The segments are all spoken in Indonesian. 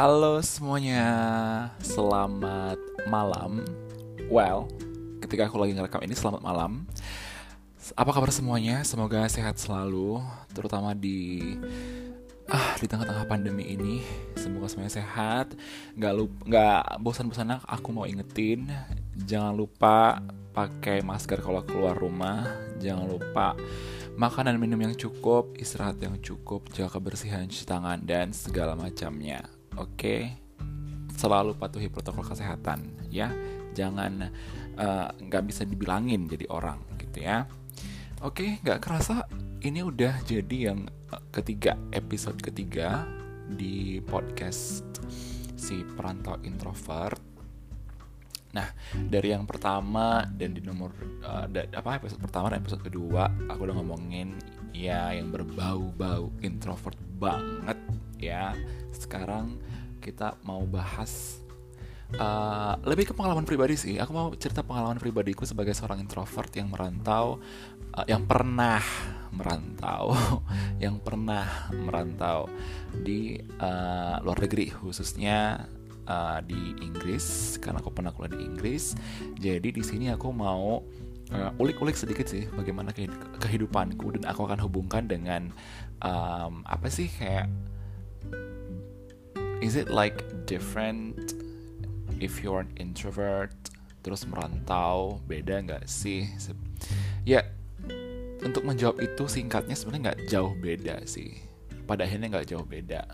Halo semuanya, selamat malam. Well, ketika aku lagi ngerekam ini selamat malam. Apa kabar semuanya? Semoga sehat selalu, terutama di ah di tengah-tengah pandemi ini. Semoga semuanya sehat. Gak lupa, nggak bosan-bosan aku mau ingetin, jangan lupa pakai masker kalau keluar rumah. Jangan lupa makan dan minum yang cukup, istirahat yang cukup, jaga kebersihan cuci tangan dan segala macamnya. Oke, selalu patuhi protokol kesehatan ya. Jangan eh, nggak uh, bisa dibilangin jadi orang gitu ya. Oke, nggak kerasa ini udah jadi yang eh, ketiga episode ketiga di podcast si perantau introvert Nah, dari yang pertama dan di nomor uh, apa episode pertama dan episode kedua aku udah ngomongin ya yang berbau-bau introvert banget ya. Sekarang kita mau bahas uh, lebih ke pengalaman pribadi sih. Aku mau cerita pengalaman pribadiku sebagai seorang introvert yang merantau, uh, yang pernah merantau, yang pernah merantau di uh, luar negeri khususnya uh, di Inggris karena aku pernah kuliah di Inggris. Jadi di sini aku mau uh, ulik-ulik sedikit sih bagaimana kehidupanku dan aku akan hubungkan dengan um, apa sih kayak is it like different if you're an introvert terus merantau? Beda nggak sih? Ya untuk menjawab itu singkatnya sebenarnya nggak jauh beda sih. Pada akhirnya nggak jauh beda.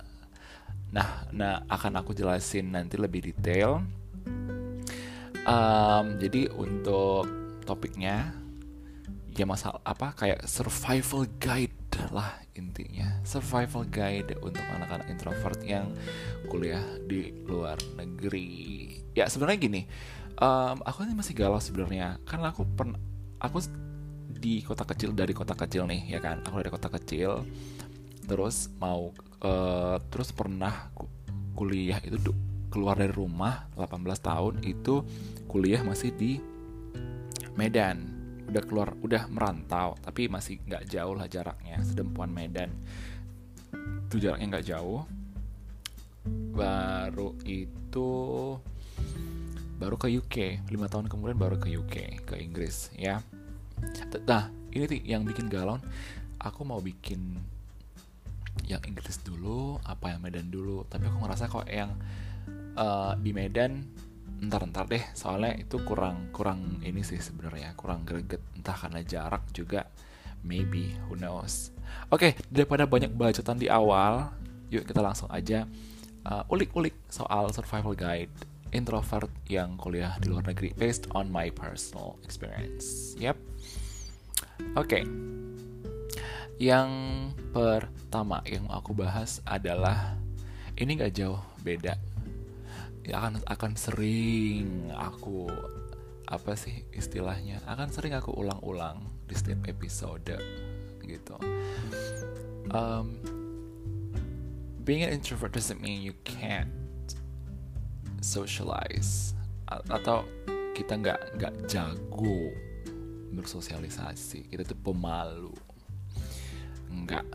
Nah, nah akan aku jelasin nanti lebih detail. Um, jadi untuk topiknya ya masalah apa? Kayak survival guide lah intinya. Survival guide untuk anak-anak introvert yang kuliah di luar negeri. Ya sebenarnya gini um, aku ini masih galau sebenarnya. Karena aku pernah aku di kota kecil dari kota kecil nih ya kan? Aku dari kota kecil. Terus mau uh, terus pernah kuliah itu keluar dari rumah 18 tahun itu kuliah masih di Medan udah keluar udah merantau tapi masih nggak jauh lah jaraknya sedempuan Medan. Itu jaraknya nggak jauh. Baru itu baru ke UK lima tahun kemudian baru ke UK ke Inggris ya. Nah ini sih yang bikin galon aku mau bikin yang Inggris dulu apa yang Medan dulu. Tapi aku ngerasa kok yang uh, di Medan ntar-ntar deh. Soalnya itu kurang kurang ini sih sebenarnya. Kurang greget. Entah karena jarak juga. Maybe. Who knows? Oke okay, daripada banyak bacotan di awal yuk kita langsung aja uh, ulik-ulik soal survival guide introvert yang kuliah di luar negeri based on my personal experience. Yep. Oke. Okay. Yang pertama yang aku bahas adalah ini gak jauh beda. Ya akan akan sering aku apa sih istilahnya akan sering aku ulang-ulang di setiap episode gitu. Um, being an introvert doesn't mean you can't socialize atau kita nggak nggak jago bersosialisasi kita tuh pemalu enggak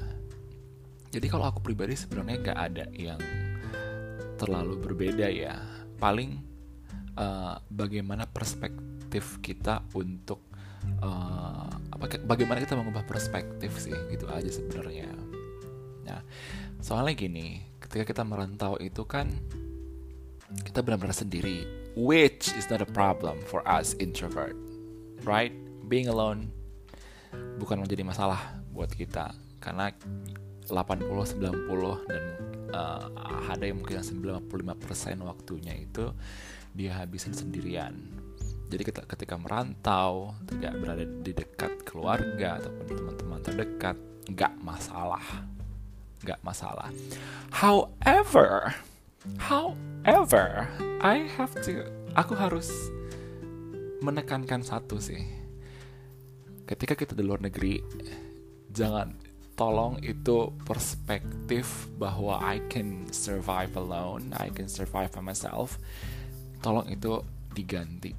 jadi kalau aku pribadi sebenarnya nggak ada yang terlalu berbeda ya. Paling uh, bagaimana perspektif kita untuk uh, apa bagaimana kita mengubah perspektif sih gitu aja sebenarnya. Nah soalnya gini ketika kita merantau itu kan kita benar-benar sendiri which is not a problem for us introvert right? Being alone bukan menjadi masalah buat kita karena 80 90 dan uh, ada yang mungkin 95% waktunya itu dia habisin sendirian. Jadi ketika merantau, tidak berada di dekat keluarga ataupun teman-teman terdekat, nggak masalah, nggak masalah. However, however, I have to, aku harus menekankan satu sih. Ketika kita di luar negeri, jangan tolong itu perspektif bahwa I can survive alone, I can survive by myself. Tolong itu diganti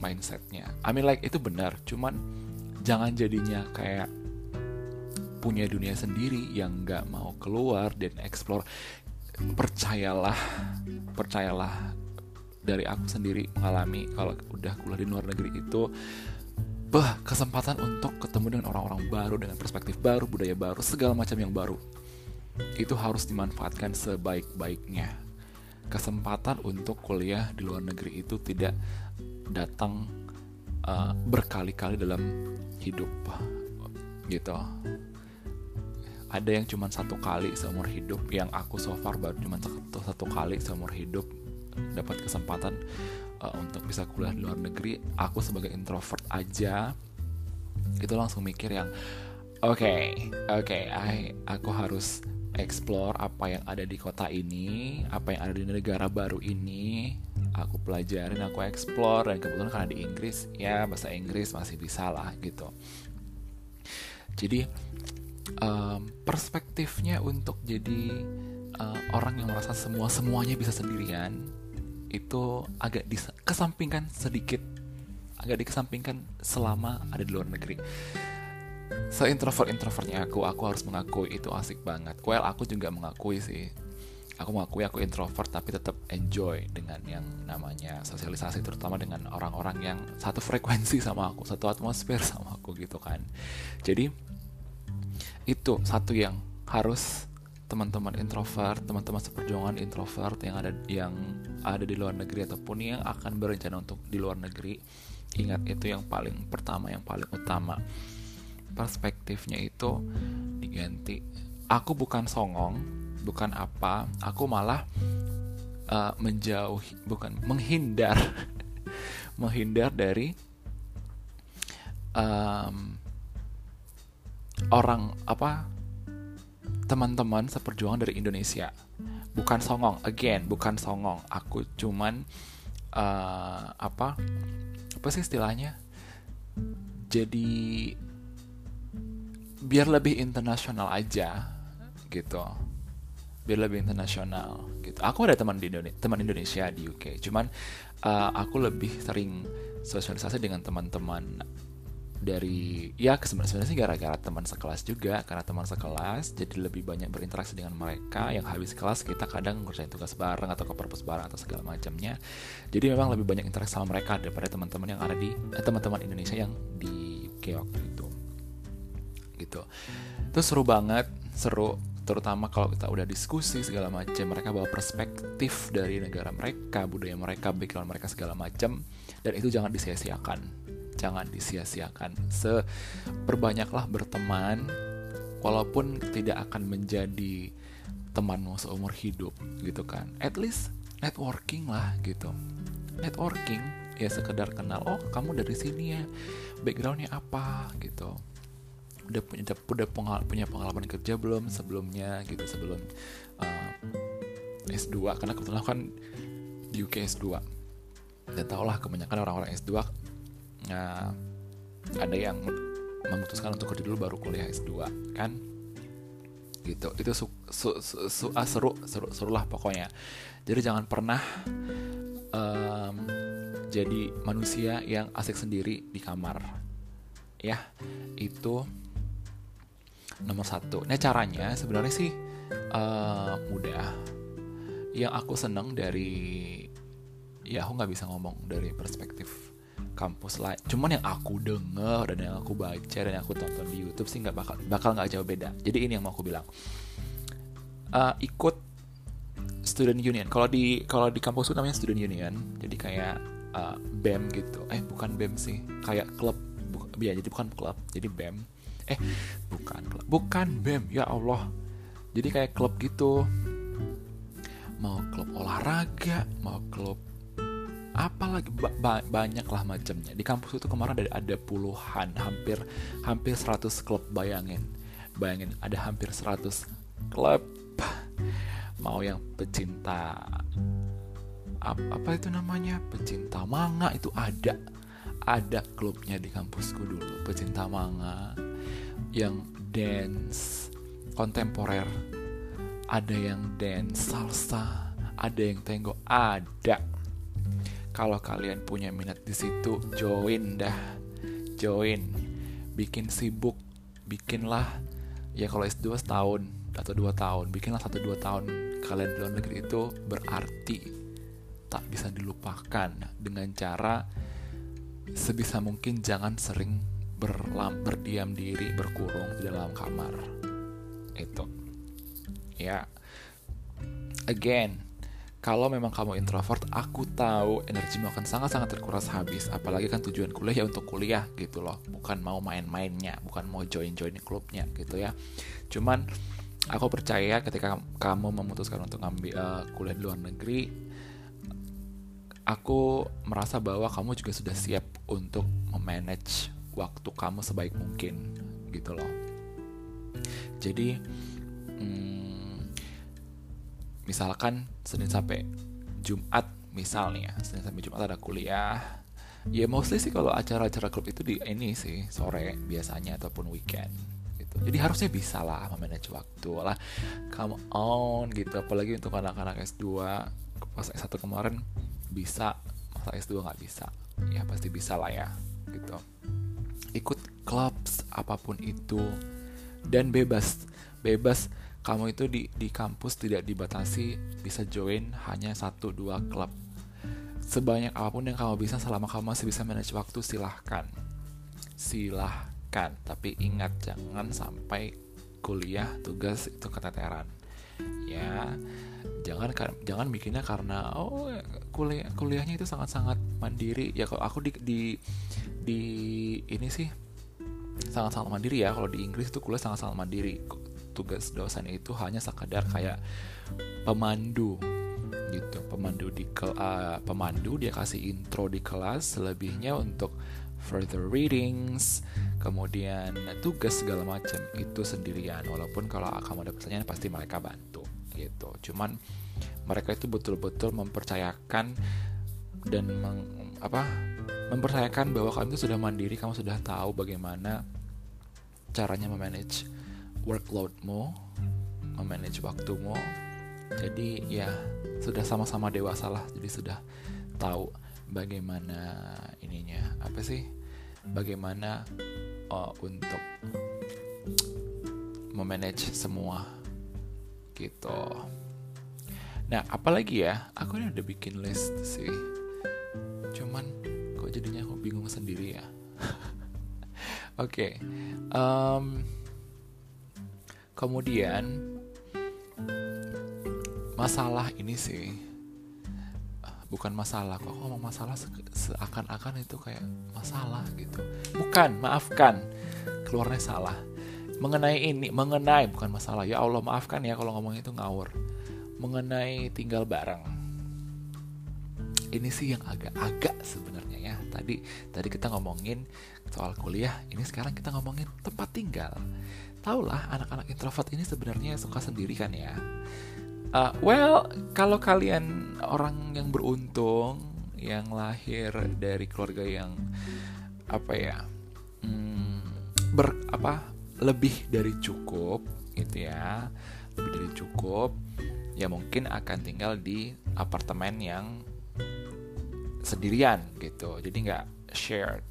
mindsetnya. I mean like itu benar, cuman jangan jadinya kayak punya dunia sendiri yang nggak mau keluar dan explore. percayalah percayalah dari aku sendiri mengalami kalau udah kuliah di luar negeri itu bah kesempatan untuk ketemu dengan orang-orang baru dengan perspektif baru budaya baru segala macam yang baru. Itu harus dimanfaatkan sebaik-baiknya. Kesempatan untuk kuliah di luar negeri itu tidak datang uh, berkali-kali dalam hidup gitu. Ada yang cuma satu kali seumur hidup yang aku so far baru cuma satu, satu kali seumur hidup dapat kesempatan uh, untuk bisa kuliah di luar negeri aku sebagai introvert aja itu langsung mikir yang oke okay, oke okay, aku harus explore apa yang ada di kota ini apa yang ada di negara baru ini aku pelajarin aku explore. Dan kebetulan karena di Inggris ya bahasa Inggris masih bisa lah gitu. Jadi um, perspektifnya untuk jadi uh, orang yang merasa semua semuanya bisa sendirian itu agak dikesampingkan sedikit agak dikesampingkan selama ada di luar negeri. Seintrovert introvertnya aku aku harus mengakui itu asik banget. Well aku juga mengakui sih. Aku mengakui aku introvert tapi tetap enjoy dengan yang namanya sosialisasi terutama dengan orang-orang yang satu frekuensi sama aku satu atmosfer sama aku gitu kan. Jadi itu satu yang harus teman-teman introvert, teman-teman seperjuangan introvert yang ada yang ada di luar negeri ataupun yang akan berencana untuk di luar negeri, ingat itu yang paling pertama, yang paling utama. Perspektifnya itu diganti. Aku bukan songong, bukan apa, aku malah uh, menjauhi, bukan menghindar, menghindar dari um, orang apa teman-teman seperjuangan dari Indonesia. Bukan songong again bukan songong. Aku cuman uh, apa apa sih istilahnya? Jadi biar lebih internasional aja gitu. Biar lebih internasional gitu. Aku ada teman di Indonesia teman Indonesia di UK cuman uh, aku lebih sering sosialisasi dengan teman-teman dari ya sebenarnya sih gara-gara teman sekelas juga karena teman sekelas jadi lebih banyak berinteraksi dengan mereka. Yang habis kelas kita kadang ngerjain tugas bareng atau ke perpus bareng atau segala macamnya. Jadi memang lebih banyak interaksi sama mereka daripada teman-teman yang ada di eh, teman-teman Indonesia yang di UK waktu itu. Gitu. Itu seru banget seru terutama kalau kita udah diskusi segala macam mereka bawa perspektif dari negara mereka budaya mereka background mereka segala macam dan itu jangan disia-siakan jangan disia-siakan. Seperbanyaklah berteman, walaupun tidak akan menjadi temanmu seumur hidup, gitu kan. At least networking lah, gitu. Networking ya sekedar kenal, oh kamu dari sini ya, backgroundnya apa, gitu. Udah punya udah pengal, punya pengalaman kerja belum sebelumnya, gitu sebelum uh, S2 karena kebetulan kan di UK S2 dan tau lah kebanyakan orang-orang S2 nah, ada yang memutuskan untuk kerja dulu baru kuliah S2 kan? Gitu. Itu su, su, su, su, ah, seru seru seru lah pokoknya. Jadi jangan pernah um, jadi manusia yang asik sendiri di kamar. Ya itu nomor satu. Nah caranya sebenarnya sih uh, mudah. Yang aku seneng dari ya aku nggak bisa ngomong dari perspektif kampus lain. Cuman yang aku denger dan yang aku baca dan yang aku tonton di YouTube sih nggak bakal bakal nggak jauh beda. Jadi ini yang mau aku bilang. Uh, ikut student union. Kalau di kalau di kampus namanya student union. Jadi kayak uh, bem gitu. Eh bukan bem sih. Kayak klub. Ya jadi bukan klub. Jadi bem. Eh bukan klub. Bukan bem. Ya Allah. Jadi kayak klub gitu. Mau klub olahraga mau klub apalagi ba ba banyak lah macamnya. Di kampus itu kemarin ada ada puluhan hampir hampir 100 klub bayangin. Bayangin ada hampir 100 klub. Mau yang pecinta apa, apa itu namanya? Pecinta manga itu ada. Ada klubnya di kampusku dulu pecinta manga. Yang dance kontemporer. Ada yang dance salsa ada yang tango ada kalau kalian punya minat di situ, join dah. Join. Bikin sibuk, bikinlah ya kalau S2 setahun atau dua tahun, bikinlah satu dua tahun kalian di luar negeri itu berarti tak bisa dilupakan dengan cara sebisa mungkin jangan sering berlam, berdiam diri berkurung di dalam kamar itu ya again kalau memang kamu introvert, aku tahu energimu akan sangat-sangat terkuras habis. Apalagi kan tujuan kuliah ya untuk kuliah gitu loh, bukan mau main-mainnya, bukan mau join-join klubnya gitu ya. Cuman aku percaya ketika kamu memutuskan untuk ngambil uh, kuliah di luar negeri, aku merasa bahwa kamu juga sudah siap untuk memanage waktu kamu sebaik mungkin gitu loh. Jadi, hmm, misalkan Senin sampai Jumat misalnya, Senin sampai Jumat ada kuliah. Ya mostly sih kalau acara-acara klub itu di ini sih sore biasanya ataupun weekend gitu. Jadi harusnya bisa lah memanage waktu lah. Come on gitu. Apalagi untuk anak-anak S2 pas S1 kemarin bisa, masa S2 nggak bisa. Ya pasti bisa lah ya gitu. Ikut clubs apa pun itu dan bebas bebas kamu itu di di kampus tidak dibatasi bisa join hanya satu dua klub. Sebanyak apa pun yang kamu bisa selama kamu masih bisa manage waktu silahkan. Silahkan. Tapi ingat jangan sampai kuliah tugas itu keteteran. Ya jangan jangan bikinnya karena oh kuliah kuliahnya itu sangat sangat mandiri. Ya kalau aku di di di ini sih sangat sangat mandiri ya. Kalau di Inggris itu kuliah sangat sangat mandiri tugas dosen itu hanya sekadar kayak pemandu gitu. Pemandu di uh, pemandu dia kasih intro di kelas selebihnya untuk further readings kemudian tugas segala macam itu sendirian. Walaupun kalau kamu ada pertanyaan pasti mereka bantu gitu. Cuman mereka itu betul-betul mempercayakan dan meng, apa mempercayakan bahwa kamu itu sudah mandiri kamu sudah tahu bagaimana caranya memanage workloadmu, memanage waktumu. Jadi ya sudah sama-sama dewasa lah, jadi sudah tahu bagaimana ininya apa sih, bagaimana uh, untuk memanage semua gitu. Nah, apalagi ya, aku ini udah bikin list sih. Cuman kok jadinya aku bingung sendiri ya. Oke, okay. um, kemudian masalah ini sih bukan masalah kok ngomong masalah seakan-akan itu kayak masalah gitu. Bukan maafkan. Keluarnya salah. Mengenai ini mengenai bukan masalah. Ya Allah maafkan ya kalau ngomong itu ngawur. Mengenai tinggal bareng. Ini sih yang agak-agak sebenarnya ya. Tadi tadi kita ngomongin soal kuliah ini sekarang kita ngomongin tempat tinggal lah anak-anak introvert ini sebenarnya suka sendiri kan ya. Uh, well, kalau kalian orang yang beruntung, yang lahir dari keluarga yang apa ya, hmm, ber apa lebih dari cukup, gitu ya, lebih dari cukup, ya mungkin akan tinggal di apartemen yang sendirian gitu, jadi nggak shared.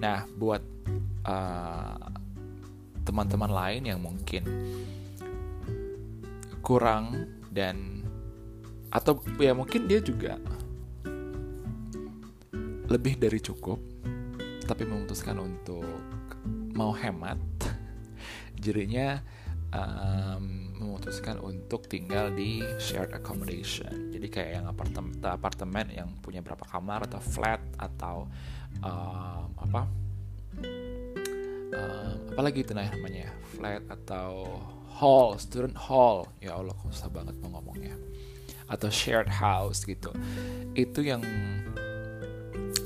Nah, buat uh, teman-teman lain yang mungkin kurang dan atau ya mungkin dia juga lebih dari cukup tapi memutuskan untuk mau hemat. Jadinya um, memutuskan untuk tinggal di shared accommodation. Jadi kayak yang apartemen apartemen yang punya berapa kamar atau flat atau um, apa uh, apalagi itu nah namanya flat atau hall student hall. Ya Allah kok susah banget mau ngomongnya. Atau shared house gitu. Itu yang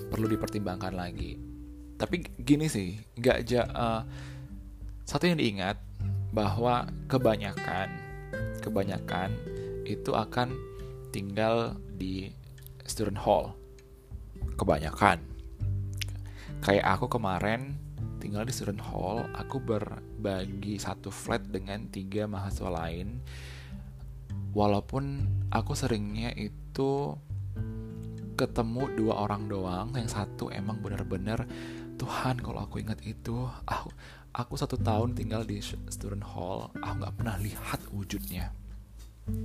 perlu dipertimbangkan lagi. Tapi gini sih nggak aja uh, satu yang diingat bahwa kebanyakan kebanyakan itu akan tinggal di student hall. Kebanyakan. Kayak aku kemarin tinggal di student hall, aku berbagi satu flat dengan tiga mahasiswa lain. Walaupun aku seringnya itu ketemu dua orang doang, yang satu emang bener-bener Tuhan kalau aku ingat itu, aku aku satu tahun tinggal di student hall, aku nggak pernah lihat wujudnya.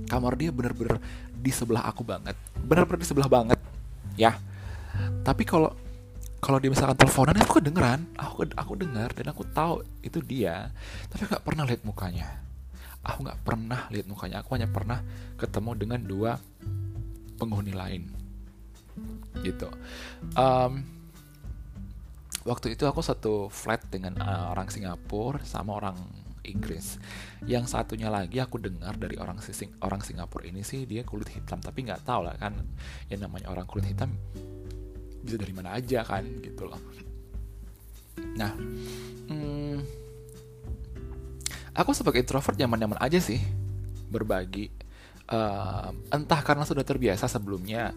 kamar dia bener-bener di sebelah aku banget bener-bener di sebelah banget ya tapi kalau kalau dia misalkan teleponan aku kedengeran. Aku aku dengar dan aku tahu itu dia tapi nggak pernah lihat mukanya. Aku nggak pernah lihat mukanya. Aku hanya pernah ketemu dengan dua penghuni lain. Gitu. Um, waktu itu aku satu flat dengan uh, orang Singapura sama orang Inggris. Yang satunya lagi aku dengar dari orang Sing orang Singapura ini sih dia kulit hitam, tapi nggak tahu lah kan. Yang namanya orang kulit hitam bisa dari mana aja kan gitu loh. Nah, hmm, aku sebagai introvert nyaman-nyaman aja sih berbagi. Uh, entah karena sudah terbiasa sebelumnya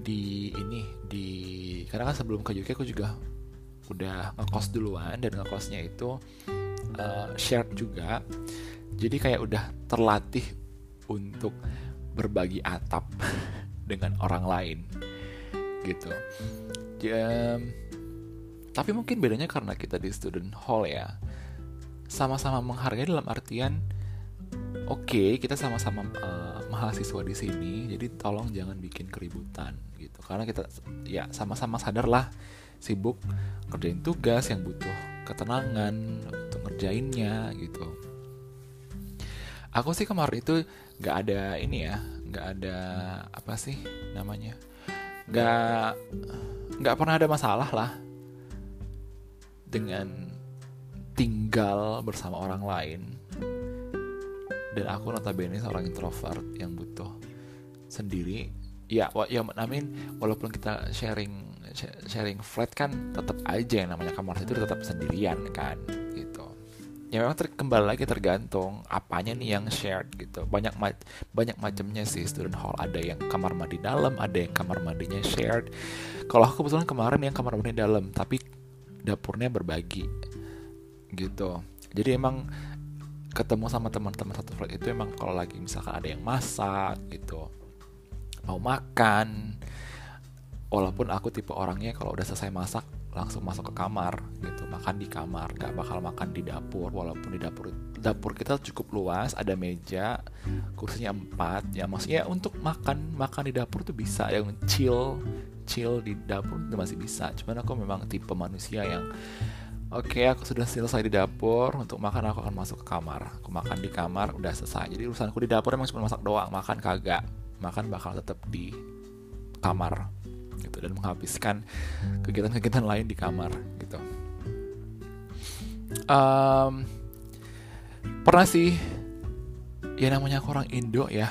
di ini di karena kan sebelum ke UK aku juga udah ngekos duluan dan ngekosnya itu uh, shared juga jadi kayak udah terlatih untuk berbagi atap dengan orang lain gitu. Um, tapi mungkin bedanya karena kita di student hall ya. Sama-sama menghargai dalam artian oke okay, kita sama-sama uh, mahasiswa di sini jadi tolong jangan bikin keributan gitu. Karena kita ya sama-sama sadar lah sibuk kerjain tugas yang butuh ketenangan untuk ngerjainnya gitu. Aku sih kemarin itu nggak ada ini ya nggak ada apa sih namanya nggak nggak pernah ada masalah lah dengan tinggal bersama orang lain. Dan aku notabene seorang introvert yang butuh sendiri. Ya ya I mean walaupun kita sharing sharing flat kan tetap aja yang namanya kamar itu tetap sendirian kan ya memang ter kembali lagi tergantung apanya nih yang shared gitu. Banyak ma banyak macamnya sih student hall. Ada yang kamar mandi dalam ada yang kamar mandinya shared. Kalau aku kebetulan kemarin yang kamar mandi dalam tapi dapurnya berbagi gitu. Jadi emang ketemu sama teman-teman satu flat itu emang kalau lagi misalkan ada yang masak gitu mau makan walaupun aku tipe orangnya kalau udah selesai masak langsung masuk ke kamar gitu makan di kamar nggak bakal makan di dapur walaupun di dapur dapur kita cukup luas ada meja kursinya empat ya maksudnya untuk makan makan di dapur tuh bisa yang chill chill di dapur itu masih bisa cuman aku memang tipe manusia yang Oke, okay, aku sudah selesai di dapur. Untuk makan aku akan masuk ke kamar. Aku makan di kamar, udah selesai. Jadi urusanku di dapur emang cuma masak doang. Makan kagak. Makan bakal tetap di kamar gitu dan menghabiskan kegiatan-kegiatan lain di kamar gitu. Um, pernah sih ya namanya aku orang Indo ya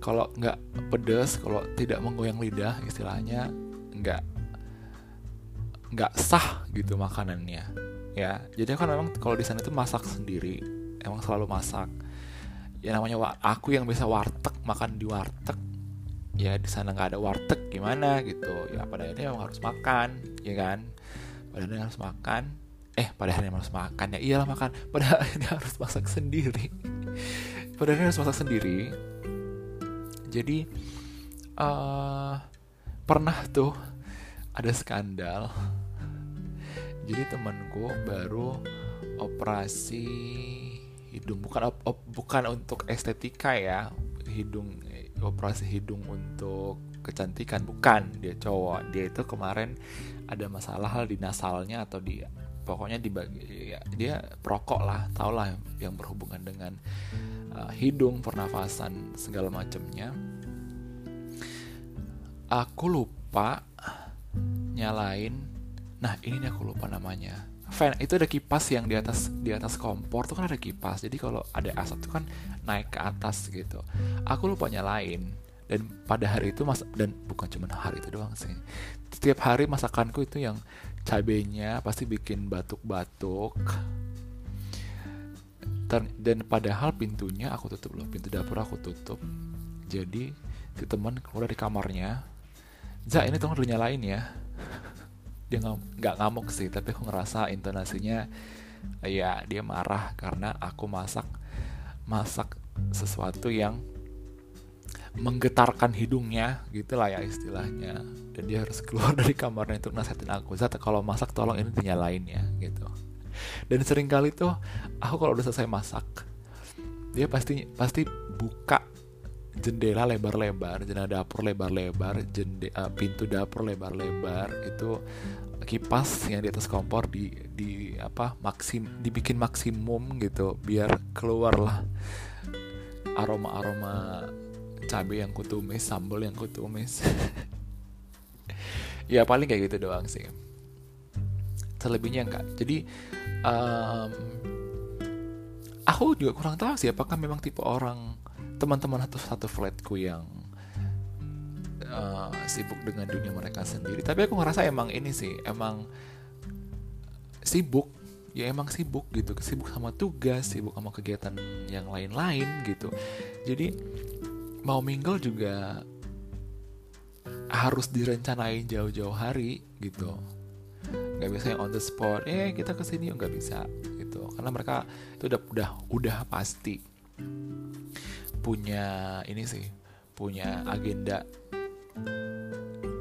kalau nggak pedes kalau tidak menggoyang lidah istilahnya nggak nggak sah gitu makanannya ya. Jadi kan memang kalau di sana itu masak sendiri emang selalu masak. Ya namanya aku yang bisa warteg makan di warteg ya di sana nggak ada warteg gimana gitu. Ya pada akhirnya memang harus makan ya kan? Pada akhirnya harus makan. Eh pada akhirnya harus makan ya? Iyalah makan. Pada akhirnya harus masak sendiri. Pada akhirnya harus masak sendiri. Jadi uh, pernah tuh ada skandal. Jadi temanku baru operasi hidung. Bukan op, op, bukan untuk estetika ya hidung operasi hidung untuk kecantikan. Bukan dia cowok. Dia itu kemarin ada masalah hal di nasalnya atau di pokoknya di ya, dia perokok lah. Tau lah yang berhubungan dengan uh, hidung pernafasan segala macamnya aku lupa nyalain nah ini aku lupa namanya fan itu ada kipas yang di atas di atas kompor tuh kan ada kipas. Jadi kalau ada asap tuh kan naik ke atas gitu. Aku lupa nyalain. Dan pada hari itu mas dan bukan cuma hari itu doang sih. Setiap hari masakanku itu yang cabenya pasti bikin batuk-batuk. Dan padahal pintunya aku tutup loh pintu dapur aku tutup. Jadi si teman keluar dari kamarnya za ini tolong nyalain ya dia nggak ngamuk sih tapi aku ngerasa intonasinya ya dia marah karena aku masak masak sesuatu yang menggetarkan hidungnya gitulah ya istilahnya. Dan dia harus keluar dari kamarnya untuk nasihatin aku. Zat kalau masak tolong ini dinyalain ya gitu. Dan sering kali tuh aku kalau udah selesai masak dia pasti pasti buka jendela lebar-lebar jendela dapur lebar-lebar jende uh, pintu dapur lebar-lebar itu kipas yang di atas kompor di di apa maksim dibikin maksimum gitu biar keluar lah aroma aroma cabai yang kutumis sambal yang kutumis. Ya paling kayak gitu doang sih. Selebihnya enggak. Jadi um, aku juga kurang tahu sih apakah memang tipe orang teman-teman satu satu flatku yang uh, sibuk dengan dunia mereka sendiri. Tapi aku ngerasa emang ini sih emang sibuk ya emang sibuk gitu. Sibuk sama tugas sibuk sama kegiatan yang lain-lain gitu. Jadi mau mingle juga harus direncanain jauh-jauh hari gitu. Nggak bisa yang on the spot eh kita ke sini nggak bisa gitu. Karena mereka itu udah udah udah pasti punya ini sih punya agenda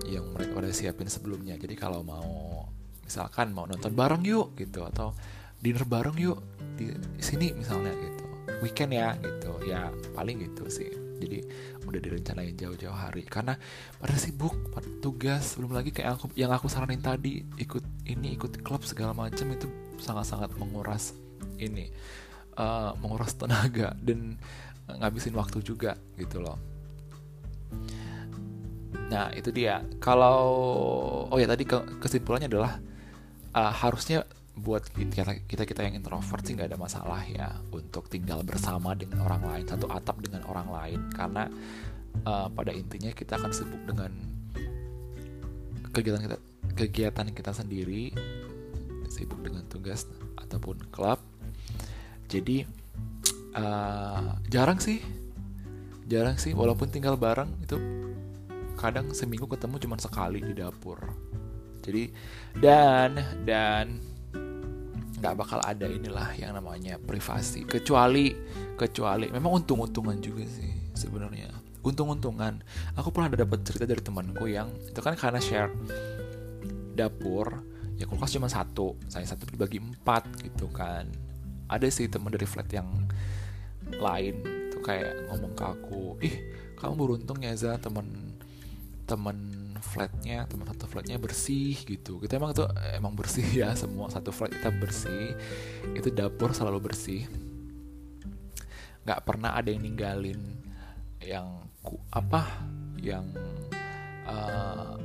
yang mereka udah siapin sebelumnya. Jadi kalau mau misalkan mau nonton bareng yuk gitu atau dinner bareng yuk di sini misalnya gitu. Weekend ya gitu ya paling gitu sih. Jadi udah direncanain jauh-jauh hari. Karena pada sibuk pada tugas belum lagi kayak aku yang aku saranin tadi ikut ini ikut klub segala macam itu sangat-sangat menguras ini uh, menguras tenaga. Dan ngabisin waktu juga gitu loh. Nah itu dia. Kalau oh ya tadi kesimpulannya adalah uh, harusnya buat kita kita kita yang introvert sih nggak ada masalah ya untuk tinggal bersama dengan orang lain satu atap dengan orang lain. Karena uh, pada intinya kita akan sibuk dengan kegiatan kita kegiatan kita sendiri sibuk dengan tugas ataupun klub. Jadi uh, jarang sih. Jarang sih walaupun tinggal bareng itu kadang seminggu ketemu cuma sekali di dapur. Jadi dan dan nggak bakal ada inilah yang namanya privasi. Kecuali kecuali memang untung-untungan juga sih sebenarnya. Untung-untungan. Aku pernah ada dapat cerita dari temanku yang itu kan karena share dapur ya kulkas cuma satu saya satu dibagi empat gitu kan. Ada sih teman dari flat yang lain tuh kayak ngomong ke aku ih kamu beruntung ya za temen temen flatnya teman satu flatnya bersih gitu. Kita emang tuh emang bersih ya semua satu flat kita bersih. Itu dapur selalu bersih. Nggak pernah ada yang ninggalin yang ku, apa yang uh,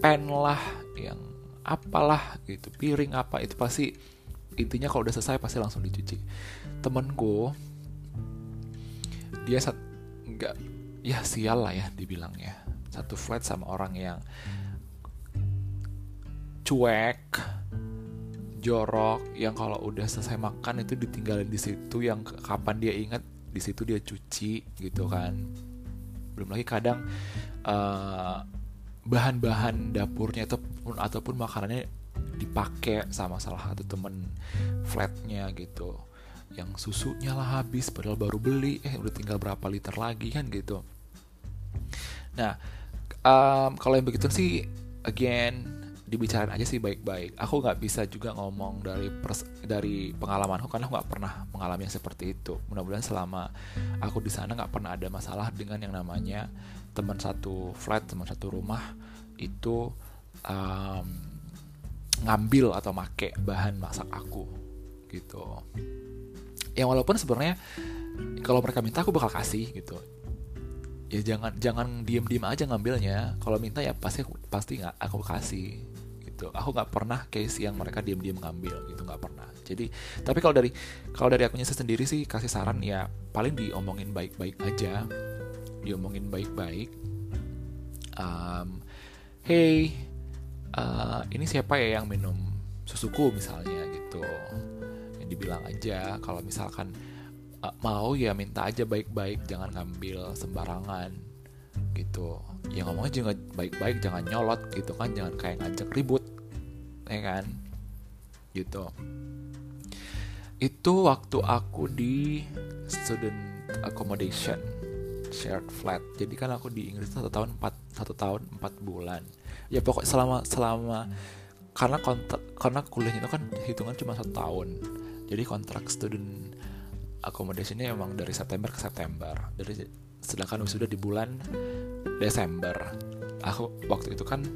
pen lah yang apalah gitu piring apa itu pasti intinya kalau udah selesai pasti langsung dicuci. Temenku dia saat nggak ya sial lah ya dibilangnya satu flat sama orang yang cuek jorok yang kalau udah selesai makan itu ditinggalin di situ yang kapan dia ingat di situ dia cuci gitu kan. Belum lagi kadang uh, bahan-bahan dapurnya ataupun ataupun makanannya dipakai sama salah satu temen flatnya gitu yang susunya lah habis padahal baru beli. Eh udah tinggal berapa liter lagi kan gitu. Nah um, kalau yang begitu sih again dibicarain aja sih baik-baik. Aku nggak bisa juga ngomong dari pers dari pengalamanku karena aku nggak pernah mengalami yang seperti itu. Mudah-mudahan selama aku di sana nggak pernah ada masalah dengan yang namanya teman satu flat teman satu rumah itu um, ngambil atau make bahan masak aku gitu yang walaupun sebenarnya kalau mereka minta aku bakal kasih gitu. Ya jangan jangan diem diem aja ngambilnya. Kalau minta ya pasti pasti nggak aku kasih gitu. Aku nggak pernah case yang mereka diem diem ngambil gitu nggak pernah. Jadi tapi kalau dari kalau dari akunya sendiri sih kasih saran ya paling diomongin baik baik aja. Diomongin baik baik um, hey uh, ini siapa ya yang minum susuku misalnya gitu dibilang aja. Kalau misalkan uh, mau ya minta aja baik-baik jangan ngambil sembarangan gitu. Ya ngomongnya juga baik-baik jangan nyolot gitu kan. Jangan kayak ngajak ribut ya kan? Gitu. Itu waktu aku di student accommodation shared flat. Jadi kan aku di Inggris satu tahun empat satu tahun empat bulan. Ya pokok selama selama karena kontrak karena kuliahnya itu kan hitungan cuma satu tahun jadi kontrak student accommodationnya emang dari September ke September. Dari sedangkan wisuda di bulan Desember. Aku waktu itu kan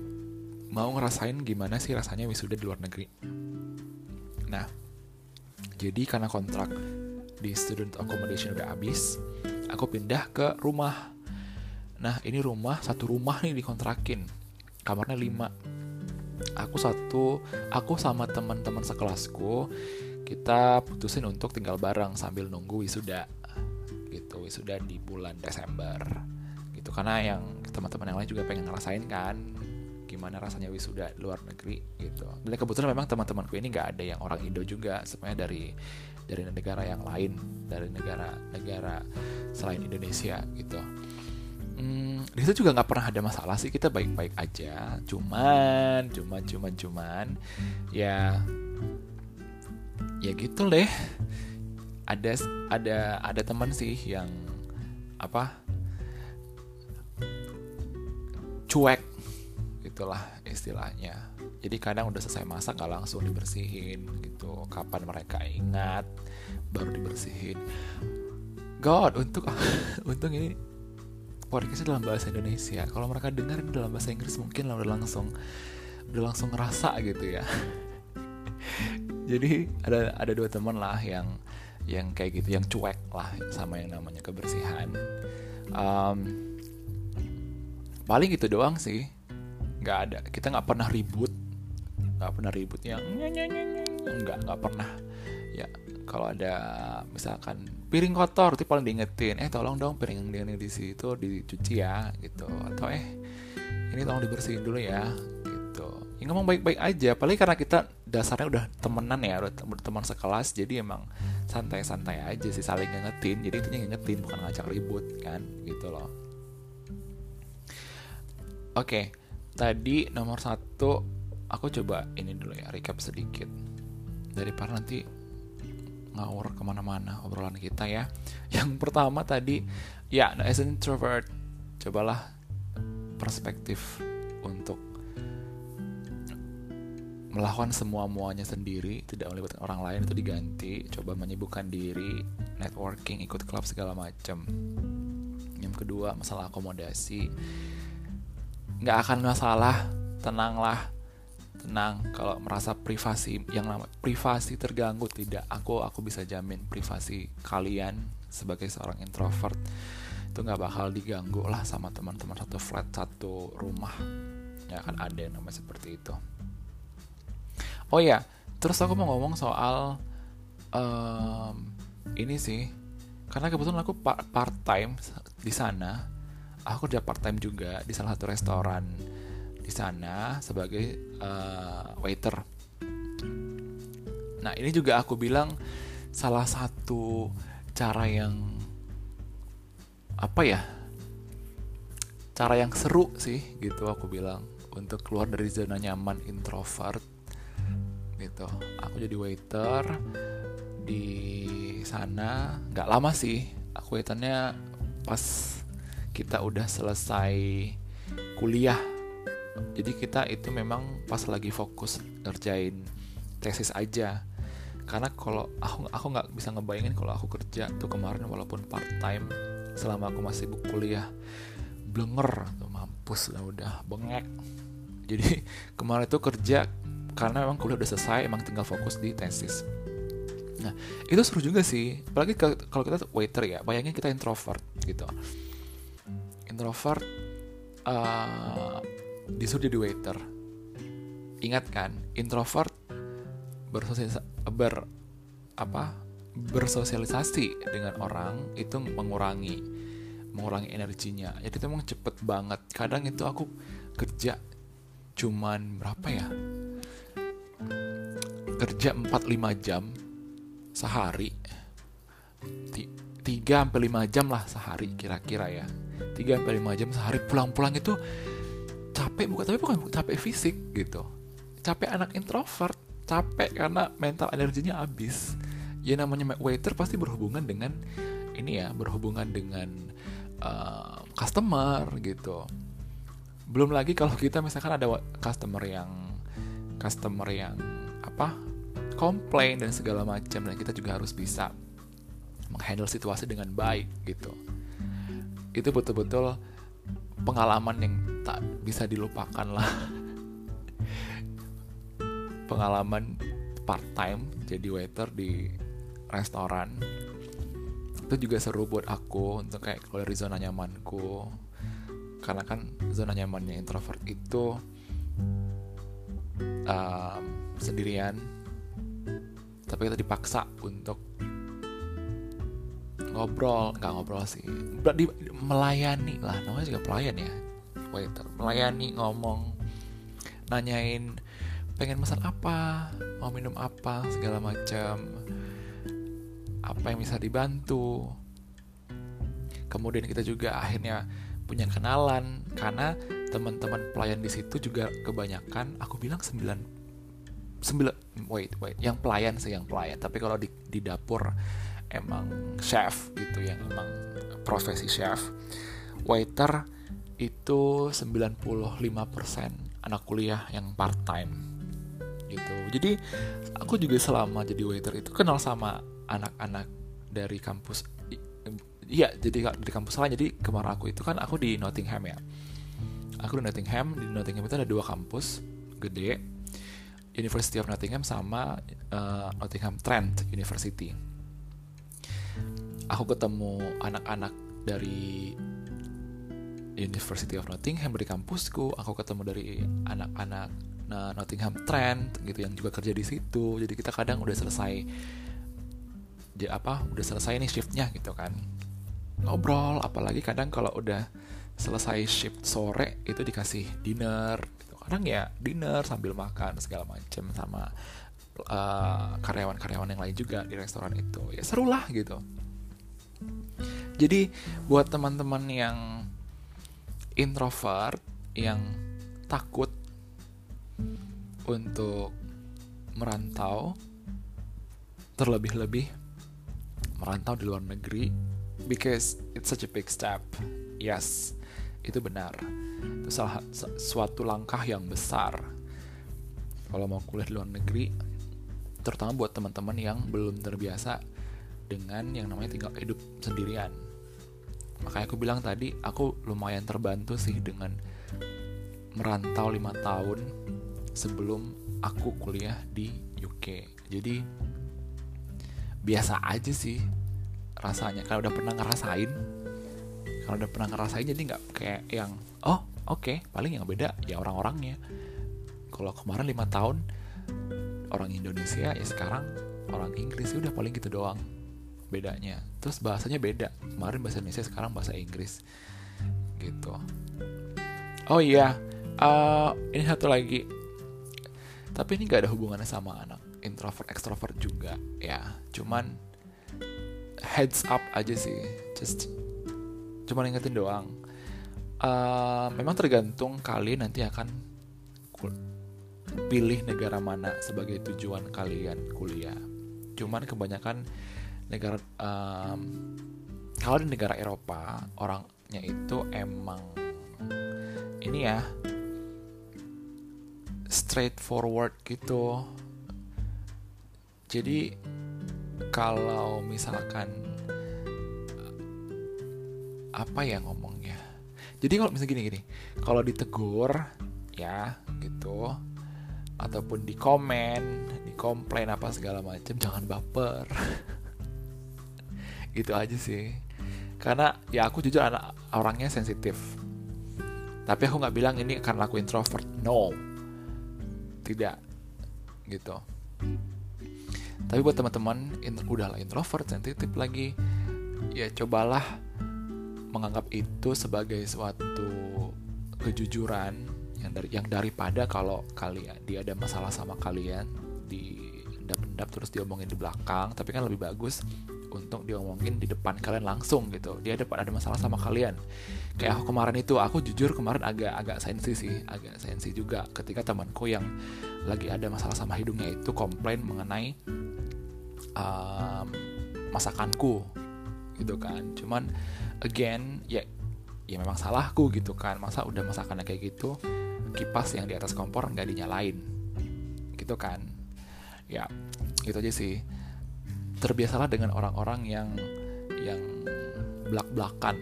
mau ngerasain gimana sih rasanya wisuda di luar negeri. Nah jadi karena kontrak di student accommodation udah habis aku pindah ke rumah. Nah ini rumah satu rumah nih dikontrakin. Kamarnya lima. Aku satu aku sama teman-teman sekelasku kita putusin untuk tinggal bareng sambil nunggu wisuda gitu. Wisuda di bulan Desember gitu. Karena yang teman-teman yang lain juga pengen ngerasain kan gimana rasanya wisuda luar negeri gitu. Dan kebetulan memang teman-temanku ini nggak ada yang orang Indo juga sebenarnya dari dari negara yang lain dari negara-negara selain Indonesia gitu. Hmm, di situ juga nggak pernah ada masalah sih kita baik-baik aja. Cuman cuman cuman cuman ya ya gitu deh. Ada ada ada teman sih yang apa cuek itulah istilahnya. Jadi kadang udah selesai masak nggak langsung dibersihin gitu. Kapan mereka ingat baru dibersihin. God untuk untung ini podcastnya dalam bahasa Indonesia. Kalau mereka dengar ini dalam bahasa Inggris mungkin udah langsung udah langsung ngerasa gitu ya jadi ada ada dua teman lah yang yang kayak gitu yang cuek lah sama yang namanya kebersihan. Um, paling gitu doang sih. Nggak ada kita nggak pernah ribut. Nggak pernah ribut yang nggak nggak pernah. Ya kalau ada misalkan piring kotor itu paling diingetin eh tolong dong piring yang di situ dicuci ya gitu. Atau eh ini tolong dibersihin dulu ya ya ngomong baik-baik aja. Apalagi karena kita dasarnya udah temenan ya udah teman sekelas jadi emang santai-santai aja sih saling ngingetin. Jadi intinya ngingetin bukan ngajak ribut kan? Gitu loh. Oke tadi nomor satu aku coba ini dulu ya recap sedikit. Daripada nanti ngawur ke mana-mana obrolan kita ya. Yang pertama tadi ya as an introvert cobalah perspektif untuk melakukan semua muanya sendiri tidak melibatkan orang lain itu diganti coba menyibukkan diri networking ikut klub segala macam yang kedua masalah akomodasi. Nggak akan masalah tenanglah tenang. Kalau merasa privasi yang lama privasi terganggu tidak. Aku aku bisa jamin privasi kalian sebagai seorang introvert itu nggak bakal diganggu lah sama teman-teman satu flat satu rumah. Ya akan ada yang namanya seperti itu oh ya terus aku mau ngomong soal um, ini sih. Karena kebetulan aku part time di sana. Aku kerja part time juga di salah satu restoran di sana sebagai uh, waiter. Nah ini juga aku bilang salah satu cara yang apa ya cara yang seru sih gitu aku bilang untuk keluar dari zona nyaman introvert gitu. Aku jadi waiter di sana. Nggak lama sih aku waiternya pas kita udah selesai kuliah. Jadi kita itu memang pas lagi fokus ngerjain tesis aja. Karena kalau aku aku nggak bisa ngebayangin kalau aku kerja tuh kemarin walaupun part time selama aku masih buku kuliah blenger tuh mampus lah udah bengek. Jadi kemarin itu kerja karena memang kuliah udah selesai emang tinggal fokus di tesis. Nah itu seru juga sih. Apalagi kalau kita waiter ya bayangin kita introvert gitu. Introvert uh, disuruh jadi waiter. Ingat kan introvert bersosialisasi ber apa bersosialisasi dengan orang itu mengurangi mengurangi energinya. Jadi itu emang cepet banget. Kadang itu aku kerja cuman berapa ya kerja 4-5 jam sehari. 3 sampai 5 jam lah sehari kira-kira ya. 3 sampai 5 jam sehari pulang-pulang itu capek bukan tapi bukan capek fisik gitu. Capek anak introvert capek karena mental energinya habis. Ya namanya waiter pasti berhubungan dengan ini ya berhubungan dengan uh, customer gitu. Belum lagi kalau kita misalkan ada customer yang customer yang apa komplain dan segala macam dan kita juga harus bisa menghandle situasi dengan baik gitu. Itu betul-betul pengalaman yang tak bisa dilupakan lah. Pengalaman part time jadi waiter di restoran. Itu juga seru buat aku untuk kayak keluar dari zona nyamanku. Karena kan zona nyamannya introvert itu um, sendirian tapi kita dipaksa untuk ngobrol. Nggak ngobrol sih. Berarti melayani lah. Namanya juga pelayan ya. Waiter. Melayani ngomong nanyain pengen pesan apa mau minum apa segala macam. Apa yang bisa dibantu. Kemudian kita juga akhirnya punya kenalan. Karena teman-teman pelayan di situ juga kebanyakan aku bilang sembilan wait wait. Yang pelayan sih yang pelayan. Tapi kalau di, di dapur emang chef gitu yang emang profesi chef. Waiter itu 95% anak kuliah yang part time gitu. Jadi aku juga selama jadi waiter itu kenal sama anak-anak dari kampus iya jadi di kampus lain. Jadi kemarin aku itu kan aku di Nottingham ya. Aku di Nottingham di Nottingham itu ada dua kampus gede University of Nottingham sama uh, Nottingham Trent University. Aku ketemu anak-anak dari University of Nottingham dari kampusku. Aku ketemu dari anak-anak nah Nottingham Trent gitu yang juga kerja di situ. Jadi kita kadang udah selesai jadi apa udah selesai nih shiftnya gitu kan. Ngobrol apalagi kadang kalau udah selesai shift sore itu dikasih dinner kadang ya dinner sambil makan segala macam sama karyawan karyawan-karyawan yang lain juga di restoran itu. Ya seru lah gitu. Jadi buat teman-teman yang introvert yang takut untuk merantau terlebih-lebih merantau di luar negeri because it's such a big step. Yes itu benar. Itu salah suatu langkah yang besar. Kalau mau kuliah di luar negeri terutama buat teman-teman yang belum terbiasa dengan yang namanya tinggal hidup sendirian. Makanya aku bilang tadi aku lumayan terbantu sih dengan merantau lima tahun sebelum aku kuliah di UK jadi biasa aja sih rasanya. Kalau udah pernah ngerasain kalau udah pernah ngerasain jadi nggak kayak yang oh oke okay, paling yang beda ya orang-orangnya. Kalau kemarin lima tahun orang Indonesia ya sekarang orang Inggris ya udah paling gitu doang bedanya. Terus bahasanya beda. Kemarin bahasa Indonesia sekarang bahasa Inggris. Gitu. Oh iya uh, ini satu lagi. Tapi ini gak ada hubungannya sama anak introvert extrovert juga ya. Cuman heads up aja sih. Just cuman ingetin doang. Uh, memang tergantung kali nanti akan pilih negara mana sebagai tujuan kalian kuliah. Cuman kebanyakan negara um, kalau di negara Eropa orangnya itu emang ini ya straightforward gitu. Jadi kalau misalkan apa ya ngomongnya? Jadi kalau misalnya gini gini kalau ditegur ya gitu ataupun di komen di komplain apa segala macam jangan baper. Gitu aja sih. Karena ya aku jujur anak orangnya sensitif. Tapi aku nggak bilang ini karena aku introvert. No. Tidak. Gitu. Tapi buat teman-teman udahlah introvert sensitif lagi. Ya cobalah menganggap itu sebagai suatu kejujuran yang dari yang daripada kalau kalian dia ada masalah sama kalian di endap-endap terus diomongin di belakang tapi kan lebih bagus untuk diomongin di depan kalian langsung gitu. Dia ada ada masalah sama kalian. Kayak aku kemarin itu aku jujur kemarin agak agak sensi sih agak sensi juga ketika temanku yang lagi ada masalah sama hidungnya itu komplain mengenai um, masakanku gitu kan. Cuman again ya ya memang salahku gitu kan. Masa udah masakannya kayak gitu kipas yang di atas kompor nggak dinyalain. Gitu kan. Ya gitu aja sih. Terbiasalah dengan orang-orang yang yang belak-belakan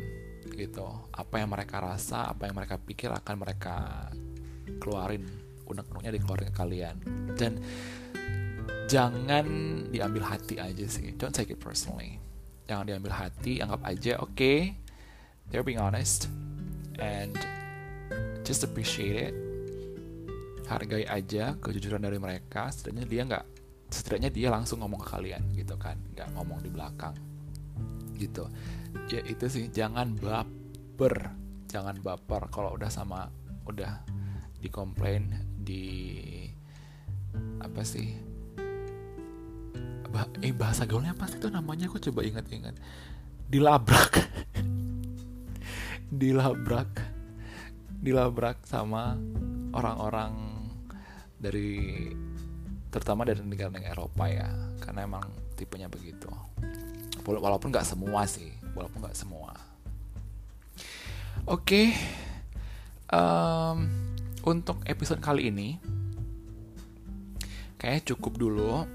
gitu. Apa yang mereka rasa apa yang mereka pikir akan mereka keluarin. Unek-uneknya dikeluarin ke kalian. Dan jangan diambil hati aja sih. Don't take it personally jangan diambil hati anggap aja oke okay, they're being honest and just appreciate it. Hargai aja kejujuran dari mereka setidaknya dia nggak setidaknya dia langsung ngomong ke kalian gitu kan. Nggak ngomong di belakang gitu. Ya itu sih jangan baper jangan baper. Kalau udah sama udah dikomplain di apa sih bah, eh bahasa gaulnya apa sih itu namanya? Aku coba ingat-ingat. Dilabrak. Dilabrak. Dilabrak sama orang-orang dari terutama dari negara-negara Eropa ya karena emang tipenya begitu. Walaupun nggak semua sih walaupun nggak semua. Oke okay. um, untuk episode kali ini kayaknya cukup dulu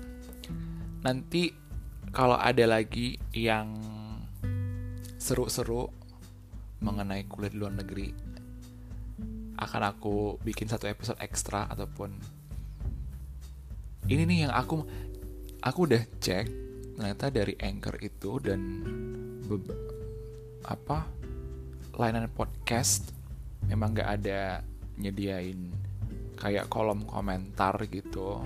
nanti kalau ada lagi yang seru-seru mengenai kuliah di luar negeri akan aku bikin satu episode ekstra ataupun ini nih yang aku aku udah cek ternyata dari Anchor itu dan apa layanan podcast memang gak ada nyediain kayak kolom komentar gitu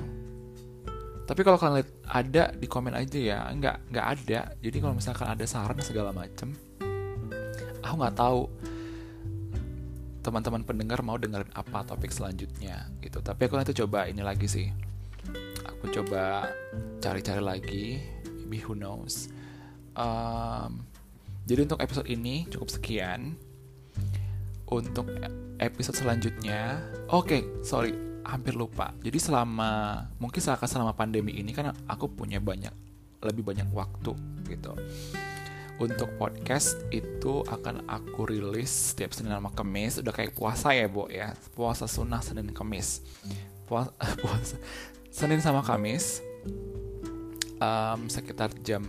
tapi kalau kalian lihat ada di komen aja ya nggak nggak ada. Jadi kalau misalkan ada saran segala macem aku nggak tahu teman-teman pendengar mau dengerin apa topik selanjutnya gitu. Tapi aku nanti coba ini lagi sih. Aku coba cari-cari lagi maybe who knows. Um, jadi untuk episode ini cukup sekian. Untuk episode selanjutnya oke okay, sorry hampir lupa. Jadi selama mungkin selama selama pandemi ini kan aku punya banyak lebih banyak waktu gitu. Untuk podcast itu akan aku rilis setiap Senin sama Kamis. Udah kayak puasa ya bu ya. Puasa sunnah Senin Kamis. Puasa, puasa Senin sama Kamis um, sekitar jam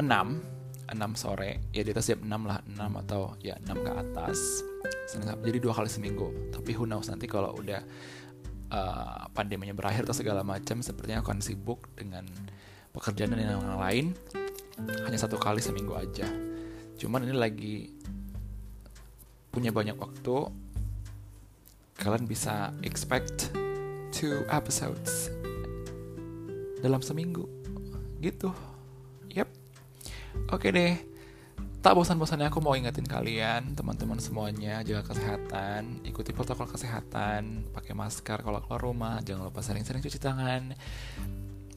6 6 sore ya di atas jam 6 lah 6 atau ya 6 ke atas. Jadi dua kali seminggu. Tapi who knows nanti kalau udah uh, pandeminya berakhir atau segala macam sepertinya akan sibuk dengan pekerjaan dan yang lain. Hanya satu kali seminggu aja. Cuman ini lagi punya banyak waktu. Kalian bisa expect two episodes dalam seminggu. Gitu oke deh. Tak bosan-bosannya aku mau ingetin kalian teman-teman semuanya jaga kesehatan ikuti protokol kesehatan pakai masker kalau keluar rumah jangan lupa sering-sering cuci tangan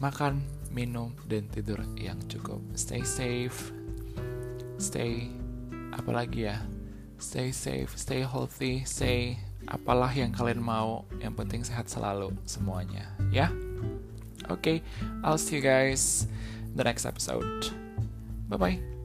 makan minum dan tidur yang cukup. Stay safe. Stay apalagi ya? Stay safe stay healthy stay apalah yang kalian mau yang penting sehat selalu semuanya ya? Okay, I'll see you guys the next episode. Bye bye.